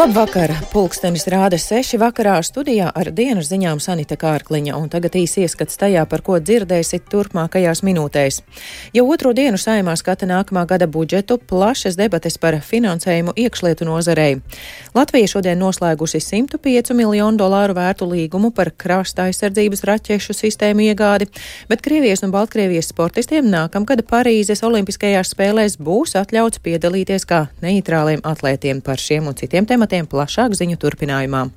Labvakar! Pulkstenis rāda seši vakarā studijā ar dienas ziņām Sanita Kārkliņa, un tagad īsi ieskats tajā, par ko dzirdēsit turpmākajās minūtēs. Jau otro dienu saimā skata nākamā gada budžetu, plašas debates par finansējumu iekšlietu nozarei. Latvija šodien noslēgusi 105 miljonu dolāru vērtu līgumu par krasta aizsardzības raķešu sistēmu iegādi, bet Krievijas un Baltkrievijas sportistiem nākamgad Parīzes Olimpiskajās spēlēs būs atļauts piedalīties kā neitrāliem atlētiem par šiem un citiem tematiem tematiem plašāk ziņu turpinājumā.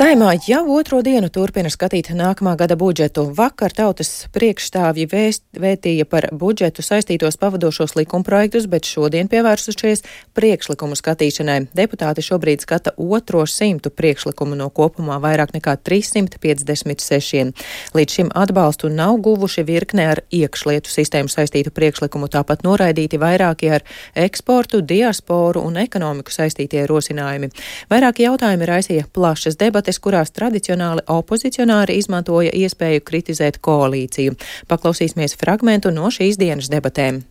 Saimā jau otro dienu turpina skatīt nākamā gada budžetu. Vakar tautas priekšstāvji vēst, vētīja par budžetu saistītos pavadošos likumprojektus, bet šodien pievērsušies priekšlikumu skatīšanai. Deputāti šobrīd skata otro simtu priekšlikumu no kopumā vairāk nekā 356. Līdz šim atbalstu nav guvuši virkne ar iekšlietu sistēmu saistītu priekšlikumu, tāpat noraidīti vairāki ar eksportu, diasporu un ekonomiku saistītie rosinājumi. Vairāki jautājumi raisīja plašas debates debates, kurās tradicionāli opozicionāri izmantoja iespēju kritizēt koalīciju. Paklausīsimies fragmentu no šīs dienas debatēm.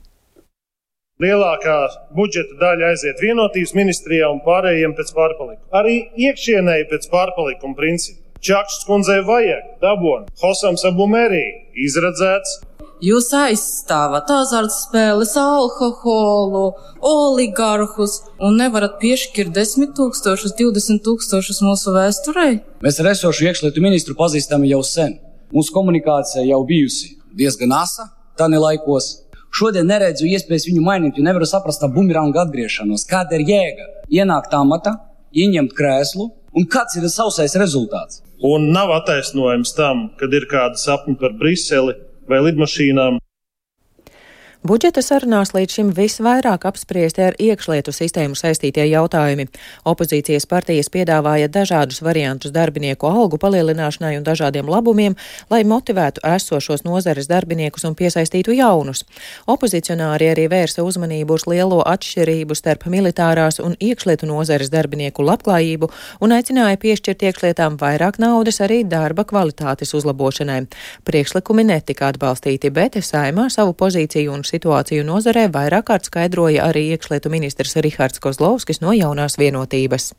Lielākā budžeta daļa aiziet vienotības ministrijā un pārējiem pēc pārpalikuma. Arī iekšienēji pēc pārpalikuma principa. Čakšs kundzei vajag dabūnu, Hosams Abumērī izredzēts, Jūs aizstāvat azartspēles, alkoholu, oligarhus un nevarat piešķirt 10 tūkstošus, 20 tūkstošus mūsu vēsturei? Mēs ar esošu iekšlietu ministru pazīstam jau sen. Mūsu komunikācija jau bijusi diezgan asa, tā nelaikos. Šodien neredzu iespējas viņu mainīt, jo nevaru saprast tā bumeranga atgriešanos. Kāda ir jēga? Ienākt amatā, ieņemt krēslu, un kāds ir sausais rezultāts? Un nav attaisnojums tam, kad ir kāda sapņa par Briseli vai lidmašīnām. Budžeta sarunās līdz šim visvairāk apspriesti ar iekšlietu sistēmu saistītie jautājumi. Opozīcijas partijas piedāvāja dažādus variantus darbinieku algu palielināšanai un dažādiem labumiem, lai motivētu esošos nozares darbiniekus un piesaistītu jaunus. Opozicionāri arī vērsa uzmanību uz lielo atšķirību starp militārās un iekšlietu nozares darbinieku labklājību un aicināja piešķirt iekšlietām vairāk naudas arī darba kvalitātes uzlabošanai. Priekšlikumi netika atbalstīti, bet saimā savu pozīciju un situāciju nozarē vairāk kārt skaidroja arī iekšlietu ministrs Rihards Kozlovskis no jaunās vienotības.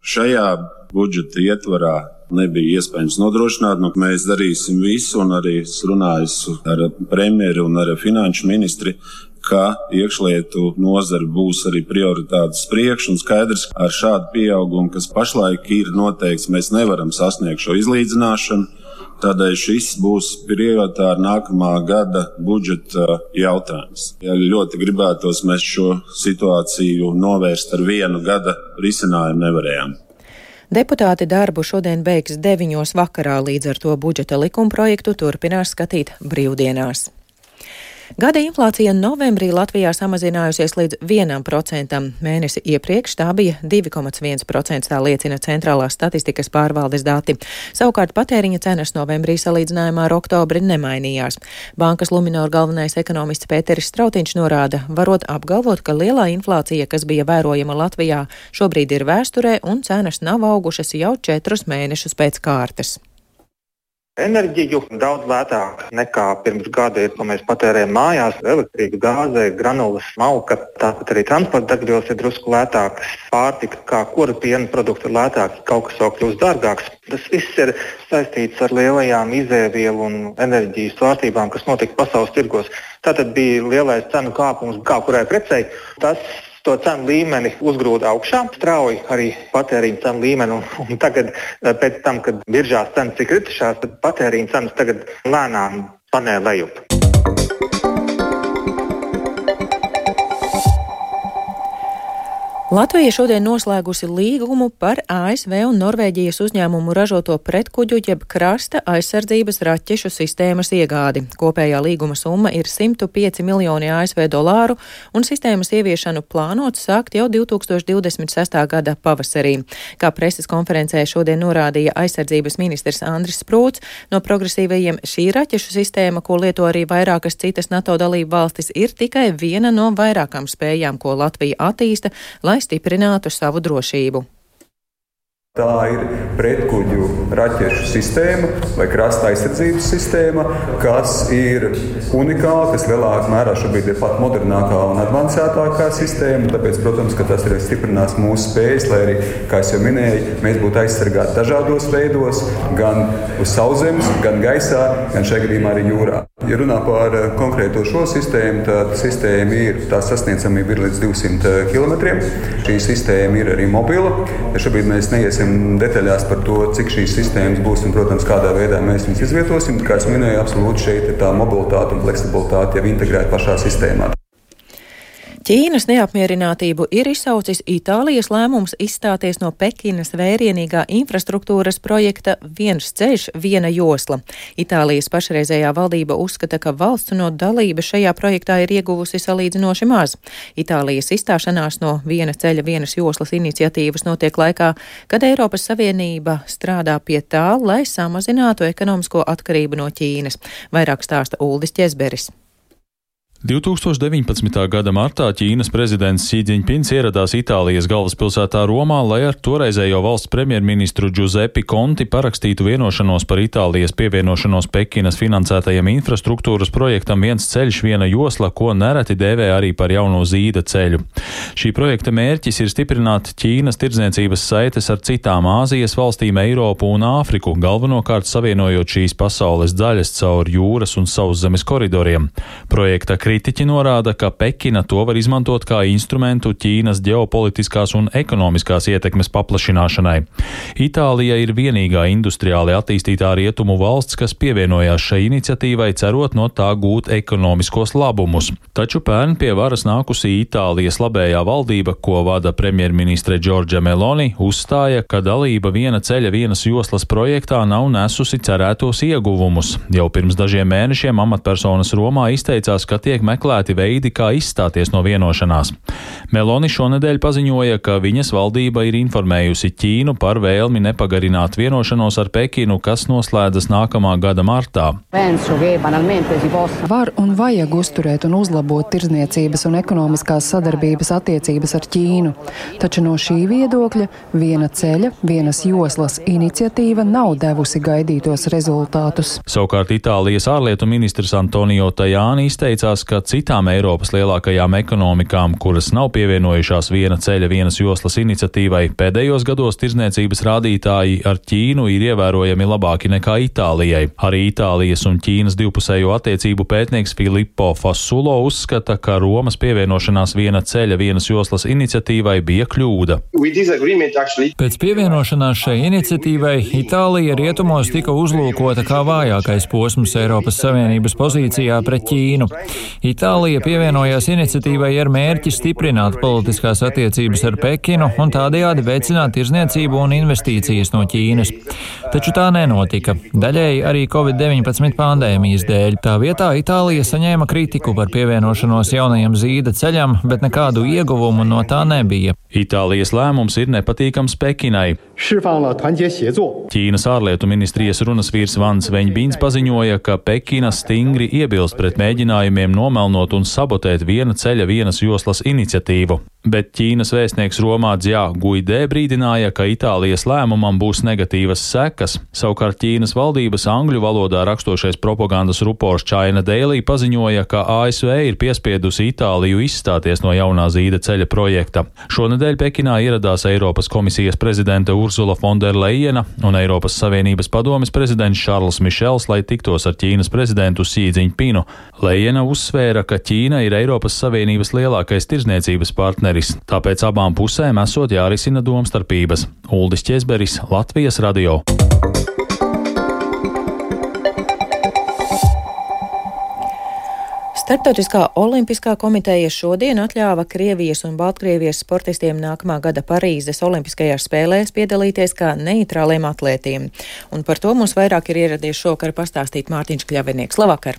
Šajā budžeta ietvarā nebija iespējams nodrošināt. Nu, mēs darīsim visu, un arī runāju ar premjeru un ar finanšu ministri, ka iekšlietu nozara būs arī prioritātes priekš, un skaidrs, ar šādu pieaugumu, kas pašlaik ir noteikts, mēs nevaram sasniegt šo izlīdzināšanu. Tādēļ šis būs prioritāri nākamā gada budžeta jautājums. Ja ļoti gribētos, mēs šo situāciju novērst ar vienu gada risinājumu nevarējām. Deputāti darbu šodien beigs deviņos vakarā, līdz ar to budžeta likumprojektu turpinās skatīt brīvdienās. Gada inflācija novembrī Latvijā samazinājusies līdz 1%. Mēnesi iepriekš tā bija 2,1%, tā liecina Centrālās statistikas pārvaldes dati. Savukārt patēriņa cenas novembrī salīdzinājumā ar oktobri nemainījās. Bankas Luminor galvenais ekonomists Pēteris Strautiņš norāda, varot apgalvot, ka lielā inflācija, kas bija vērojama Latvijā, šobrīd ir vēsturē un cenas nav augušas jau četrus mēnešus pēc kārtas enerģiju daudz lētāk nekā pirms gada ir, ko mēs patērējam mājās. Elektrība, gāze, granulas, malka, tāpat arī transporta degvielas ir drusku lētākas. Pārtika, kā kura piena produkti ir lētāki, kaut kas vēl kļūst dārgāks. Tas viss ir saistīts ar lielajām izēvielu un enerģijas svārstībām, kas notika pasaules tirgos. Tātad bija lielais cenu kāpums kā kurai precei. Tas to cenu līmeni uzgrūda augšā, strauji arī patēriņa cenu līmeni. Un, un tagad, eh, pēc tam, kad biržās cenas ir kritušās, tad patēriņa cenas tagad lēnām panē lejup. Latvija šodien noslēgusi līgumu par ASV un Norvēģijas uzņēmumu ražoto pretkuģu jeb krasta aizsardzības raķešu sistēmas iegādi. Kopējā līguma summa ir 105 miljoni ASV dolāru, un sistēmas ieviešanu plānots sākt jau 2026. gada pavasarī. Kā preses konferencē šodien norādīja aizsardzības ministrs Andris Sprūts, no progresīvajiem šī raķešu sistēma, ko lieto arī vairākas citas NATO dalību valstis, ir tikai viena no vairākām spējām, ko Latvija attīsta, lai lai stiprinātu savu drošību. Tā ir pretkuģu raķešu sistēma vai krasta aizsardzības sistēma, kas ir unikāla, kas lielākā mērā šobrīd ir pat modernākā un avansētākā sistēma. Tāpēc, protams, tas arī stiprinās mūsu spējas, lai arī, kā jau minēju, mēs būtu aizsargāti dažādos veidos, gan uz sauszemes, gan gaisā, gan šajā gadījumā arī jūrā. Ja runā par eh, konkrēto šo sistēmu, tad sistēma ir tā sasniedzamība ir līdz 200 km. Šī sistēma ir arī mobila. Ja šobrīd mēs neiesim detaļās par to, cik šīs sistēmas būs un, protams, kādā veidā mēs viņus izvietosim. Kā jau minēju, absolūti šeit ir tā mobilitāte un fleksibilitāte jau integrēta pašā sistēmā. Ķīnas neapmierinātību ir izsaucis Itālijas lēmums izstāties no Pekinas vērienīgā infrastruktūras projekta viens ceļš, viena josla. Itālijas pašreizējā valdība uzskata, ka valsts no dalības šajā projektā ir ieguvusi salīdzinoši maz. Itālijas izstāšanās no viena ceļa, vienas joslas iniciatīvas notiek laikā, kad Eiropas Savienība strādā pie tā, lai samazinātu ekonomisko atkarību no Ķīnas. Vairāk stāsta Uldis Ķezberis. 2019. gada martā Ķīnas prezidents Sīdziņpins ieradās Itālijas galvaspilsētā Romā, lai ar toreizējo valsts premjerministru Giuseppe Conti parakstītu vienošanos par Itālijas pievienošanos Pekinas finansētajam infrastruktūras projektam viens ceļš, viena josla, ko nereti dēvē arī par jauno zīda ceļu. Šī projekta mērķis ir stiprināt Ķīnas tirdzniecības saites ar citām Āzijas valstīm, Eiropu un Āfriku, galvenokārt savienojot šīs pasaules daļas caur jūras un sauszemes koridoriem. Projekta Kritiķi norāda, ka Pekina to var izmantot kā instrumentu Ķīnas ģeopolitiskās un ekonomiskās ietekmes paplašināšanai. Itālija ir vienīgā industriāli attīstītā rietumu valsts, kas pievienojās šai iniciatīvai, cerot no tā gūt ekonomiskos labumus. Taču pērn pie varas nākusī Itālijas labējā valdība, ko vada premjerministre Džordža Meloni, uzstāja, ka dalība viena ceļa vienas joslas projektā nav nesusi cerētos ieguvumus. Jau pirms dažiem mēnešiem amatpersonas Romā izteicās, ka tiek tiek meklēti veidi, kā izstāties no vienošanās. Meloni šonadēļ paziņoja, ka viņas valdība ir informējusi Ķīnu par vēlmi nepagarināt vienošanos ar Pekinu, kas noslēdzas nākamā gada martā. Var un vajag uzturēt un uzlabot tirzniecības un ekonomiskās sadarbības attiecības ar Ķīnu, taču no šī viedokļa viena ceļa, vienas joslas iniciatīva nav devusi gaidītos rezultātus. Savukārt Itālijas ārlietu ministrs Antonio Tajāni izteicās, ka citām Eiropas lielākajām ekonomikām, kuras nav pievienojušās viena ceļa, vienas joslas iniciatīvai, pēdējos gados tirzniecības rādītāji ar Ķīnu ir ievērojami labāki nekā Itālijai. Arī Itālijas un Ķīnas divpusējo attiecību pētnieks Filippo Fasulo uzskata, ka Romas pievienošanās viena ceļa, vienas joslas iniciatīvai bija kļūda. Pēc pievienošanās šai iniciatīvai Itālija rietumos tika uzlūkota kā vājākais posms Eiropas Savienības pozīcijā pret Ķīnu. Itālija pievienojās iniciatīvai ar mērķi stiprināt politiskās attiecības ar Pekinu un tādējādi veicināt tirzniecību un investīcijas no Ķīnas. Taču tā nenotika, daļēji arī Covid-19 pandēmijas dēļ. Tā vietā Itālija saņēma kritiku par pievienošanos jaunajam zīda ceļam, bet nekādu ieguvumu no tā nebija. Itālijas lēmums ir nepatīkams Pekinai. Ķīnas ārlietu ministrijas runas vīrs Vans Veņbīns paziņoja, ka Pekina stingri iebilst pret mēģinājumiem nomelnot un sabotēt viena ceļa vienas joslas iniciatīvu. Bet Ķīnas vēstnieks Romā Dzjā Guidē brīdināja, ka Itālijas lēmumam būs negatīvas sekas. Savukārt Ķīnas valdības angļu valodā rakstošais propagandas rupors China Daily paziņoja, ka ASV ir piespiedusi Itāliju izstāties no jaunā zīda ceļa projekta. Šonadēļ Pekinā ieradās Eiropas komisijas prezidente Ursula Fonderleina un Eiropas Savienības padomes prezidents Šarls Mišels, lai tiktos ar Ķīnas prezidentu Sīdziņpinu. Leina uzsvēra, ka Ķīna ir Eiropas Savienības lielākais tirzniecības partneris, tāpēc abām pusēm esot jārisina domstarpības. Uldis Česberis, Latvijas radio. Startautiskā olimpiskā komiteja šodien atļāva Krievijas un Baltkrievijas sportistiem nākamā gada Parīzes olimpiskajās spēlēs piedalīties kā neitrāliem atlētiem. Un par to mums vairāk ir ieradies šokar pastāstīt Mārtiņš Kļavinieks. Labvakar!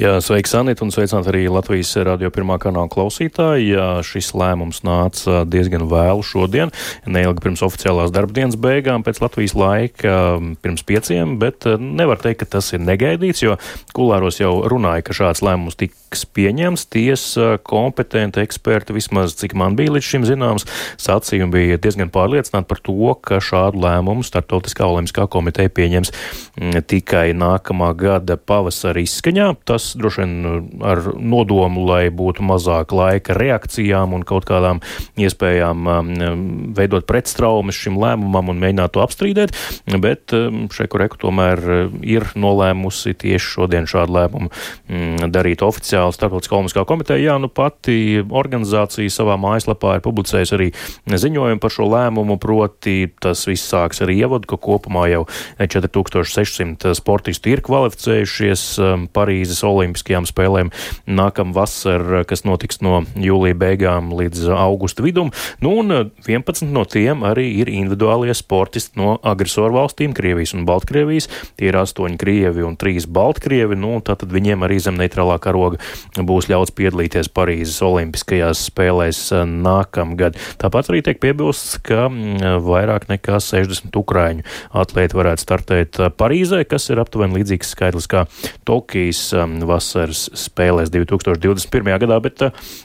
Jā, sveiks, Anita, un sveicināt arī Latvijas radio pirmā kanāla klausītāji. Jā, šis lēmums nāca diezgan vēlu šodien, neilgi pirms oficiālās darbdienas beigām, pēc Latvijas laika pirms pieciem, bet nevar teikt, ka tas ir negaidīts, jo kulāros jau runāja, ka šāds lēmums tik tiks pieņemts. Tiesa kompetenti eksperti, vismaz cik man bija līdz šim zināms, sacījumi bija diezgan pārliecināti par to, ka šādu lēmumu Startautiskā olimpiskā komiteja pieņems mm, tikai nākamā gada pavasara izskaņā. Tas droši vien mm, ar nodomu, lai būtu mazāk laika reakcijām un kaut kādām iespējām mm, veidot pretstraumes šim lēmumam un mēģināt to apstrīdēt, bet šeku reku tomēr ir nolēmusi tieši šodien šādu lēmumu darīt oficiāli oficiāli Starptautiskā olimpiskā komiteja. Jā, nu pati organizācija savā mājaslapā ir publicējusi arī ziņojumu par šo lēmumu, proti tas viss sāks ar ievadu, ka kopumā jau 4600 sportisti ir kvalificējušies um, Parīzes olimpiskajām spēlēm nākam vasar, kas notiks no jūlija beigām līdz augusta vidum. Nu, un 11 no tiem arī ir individuālie sportisti no agresoru valstīm, Krievijas un Baltkrievijas. Tie ir 8 Krievi un 3 Baltkrievi. Nu, tātad viņiem arī zem neitrālā karoga būs ļauts piedalīties Parīzes Olimpiskajās spēlēs eh, nākamgad. Tāpat arī tiek piebilsts, ka mm, vairāk nekā 60 ukrāņu atlēti varētu startēt eh, Parīzē, kas ir aptuveni līdzīgs skaitlis kā Tokijas mm, vasaras spēlēs 2021. gadā, bet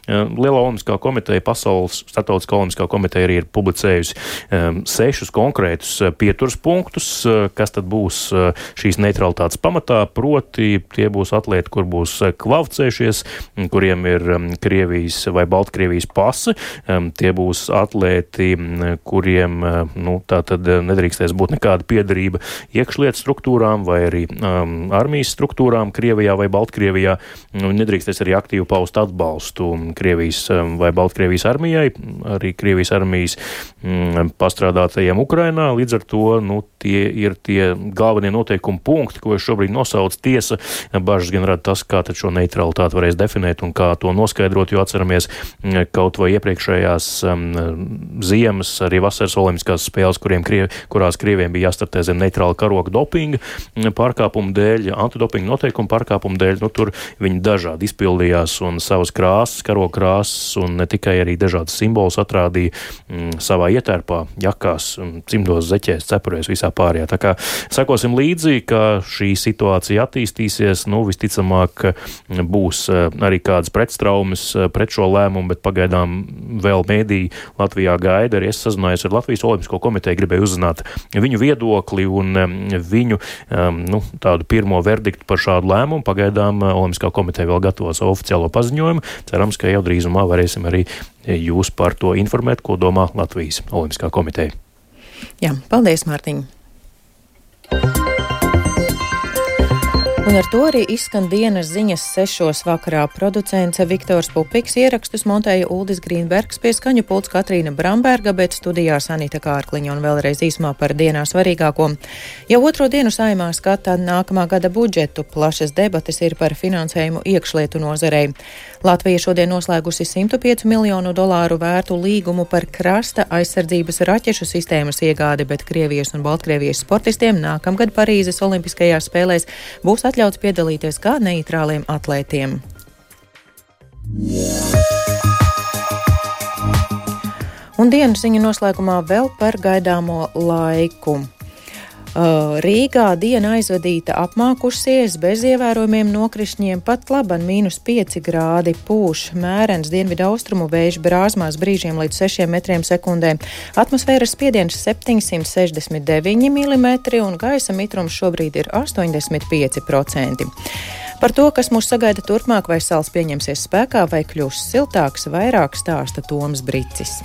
Lielā Olimpiskā komiteja, Pasaules Startautiskā Olimpiskā komiteja arī ir publicējusi sešus konkrētus pieturas punktus, kas tad būs šīs neutralitātes pamatā, proti tie būs atlēti, kur būs kvalificējuši pieteikušies, kuriem ir um, Krievijas vai Baltkrievijas pasi. Um, tie būs atlēti, kuriem uh, nu, tā tad uh, nedrīkstēs būt nekāda piedarība iekšlietu struktūrām vai arī um, armijas struktūrām Krievijā vai Baltkrievijā. Nu, nedrīkstēs arī aktīvi paust atbalstu Krievijas um, vai Baltkrievijas armijai, arī Krievijas armijas um, pastrādātajiem Ukrainā. Līdz ar to nu, tie ir tie galvenie noteikumi punkti, ko es šobrīd nosaucu. Tiesa bažas gan rada tas, kā šo neutralitāti deputāti varēs definēt un kā to noskaidrot, jo atceramies mm, kaut vai iepriekšējās um, ziemas, arī vasaras olimpiskās spēles, kriev, kurās krieviem bija jāstartē zem neitrāla karoga dopinga mm, pārkāpumu dēļ, antidopinga noteikumu pārkāpumu dēļ. Nu, tur viņi dažādi izpildījās un savas krāsas, karoga krāsas un ne tikai arī dažādas simbolus atrādīja mm, savā ietērpā, jakās, cimdos, zeķēs, cepurēs, visā pārējā. Tā kā sekosim līdzi, ka šī situācija attīstīsies, nu, visticamāk būs eh, arī kādas pretstraumes eh, pret šo lēmumu, bet pagaidām vēl mēdī Latvijā gaida. Arī es sazinājos ar Latvijas Olimpisko komiteju, gribēju uzzināt viņu viedokli un viņu nu, tādu pirmo verdiktu par šādu lēmumu. Pagaidām eh, Olimpiskā komiteja vēl gatavo savu oficiālo paziņojumu. Cerams, ka jau drīzumā varēsim arī jūs par to informēt, ko domā Latvijas Olimpiskā komiteja. Jā, paldies, Mārtiņ! Un ar to arī izskan dienas ziņas sešos vakarā. Producents Viktors Pupiks ierakstus montēja Uldis Grīnbergs pie skaņu pults Katrīna Bramberga, bet studijā Sanita Kārkliņa un vēlreiz īsumā par dienā svarīgāko. Jau otro dienu saimā skata nākamā gada budžetu. Plašas debates ir par finansējumu iekšlietu nozarei. Latvija šodien noslēgusi 105 miljonu dolāru vērtu līgumu par krasta aizsardzības raķešu sistēmas iegādi, bet Krievijas un Baltkrievijas sportistiem nākamgad Parīzes Olimpiskajās spēlēs būs atļauts piedalīties kā neitrāliem atlētiem. Un dienas ziņu noslēgumā vēl par gaidāmo laiku. Uh, Rīgā diena aizvadīta apmākusies, bez ievērojumiem nokrišņiem, pat laban mīnus 5 grādi pūš, mērens dienvidu austrumu vējš brāzmās brīžiem līdz 6 metriem sekundē. Atmosfēras spiediens 769 mm un gaisa mitrums šobrīd ir 85%. Par to, kas mūs sagaida turpmāk, vai sals pieņemsies spēkā vai kļūs siltāks, vairāk stāsta Toms Bricis.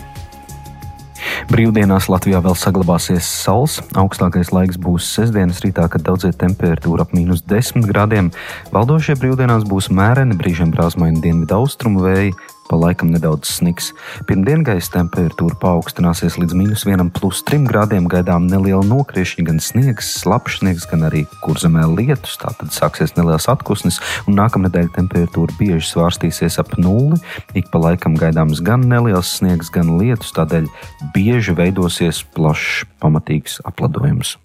Brīvdienās Latvijā vēl saglabāsies saules. Augstākais laiks būs sestdienas rītā, kad daudzie temperatūra ap mīnus 10 grādiem. Valdošie brīvdienās būs mēreni, brīžiem brāzmaini dienvidu austrumu vēji, pa laikam nedaudz sniks. Pirmdien gaisa temperatūra paaugstināsies līdz minus 1,3 grādiem. Gaidām neliela nokrišņa, gan sniegs, slapjš sniegs, gan arī kurzemē lietus. Tātad sāksies neliels atkusnis, un nākamnedēļ temperatūra bieži svārstīsies ap nulli. Ik pa laikam gaidāms gan neliels sniegs, gan lietus, tādēļ bieži veidosies plašs, pamatīgs apladojums.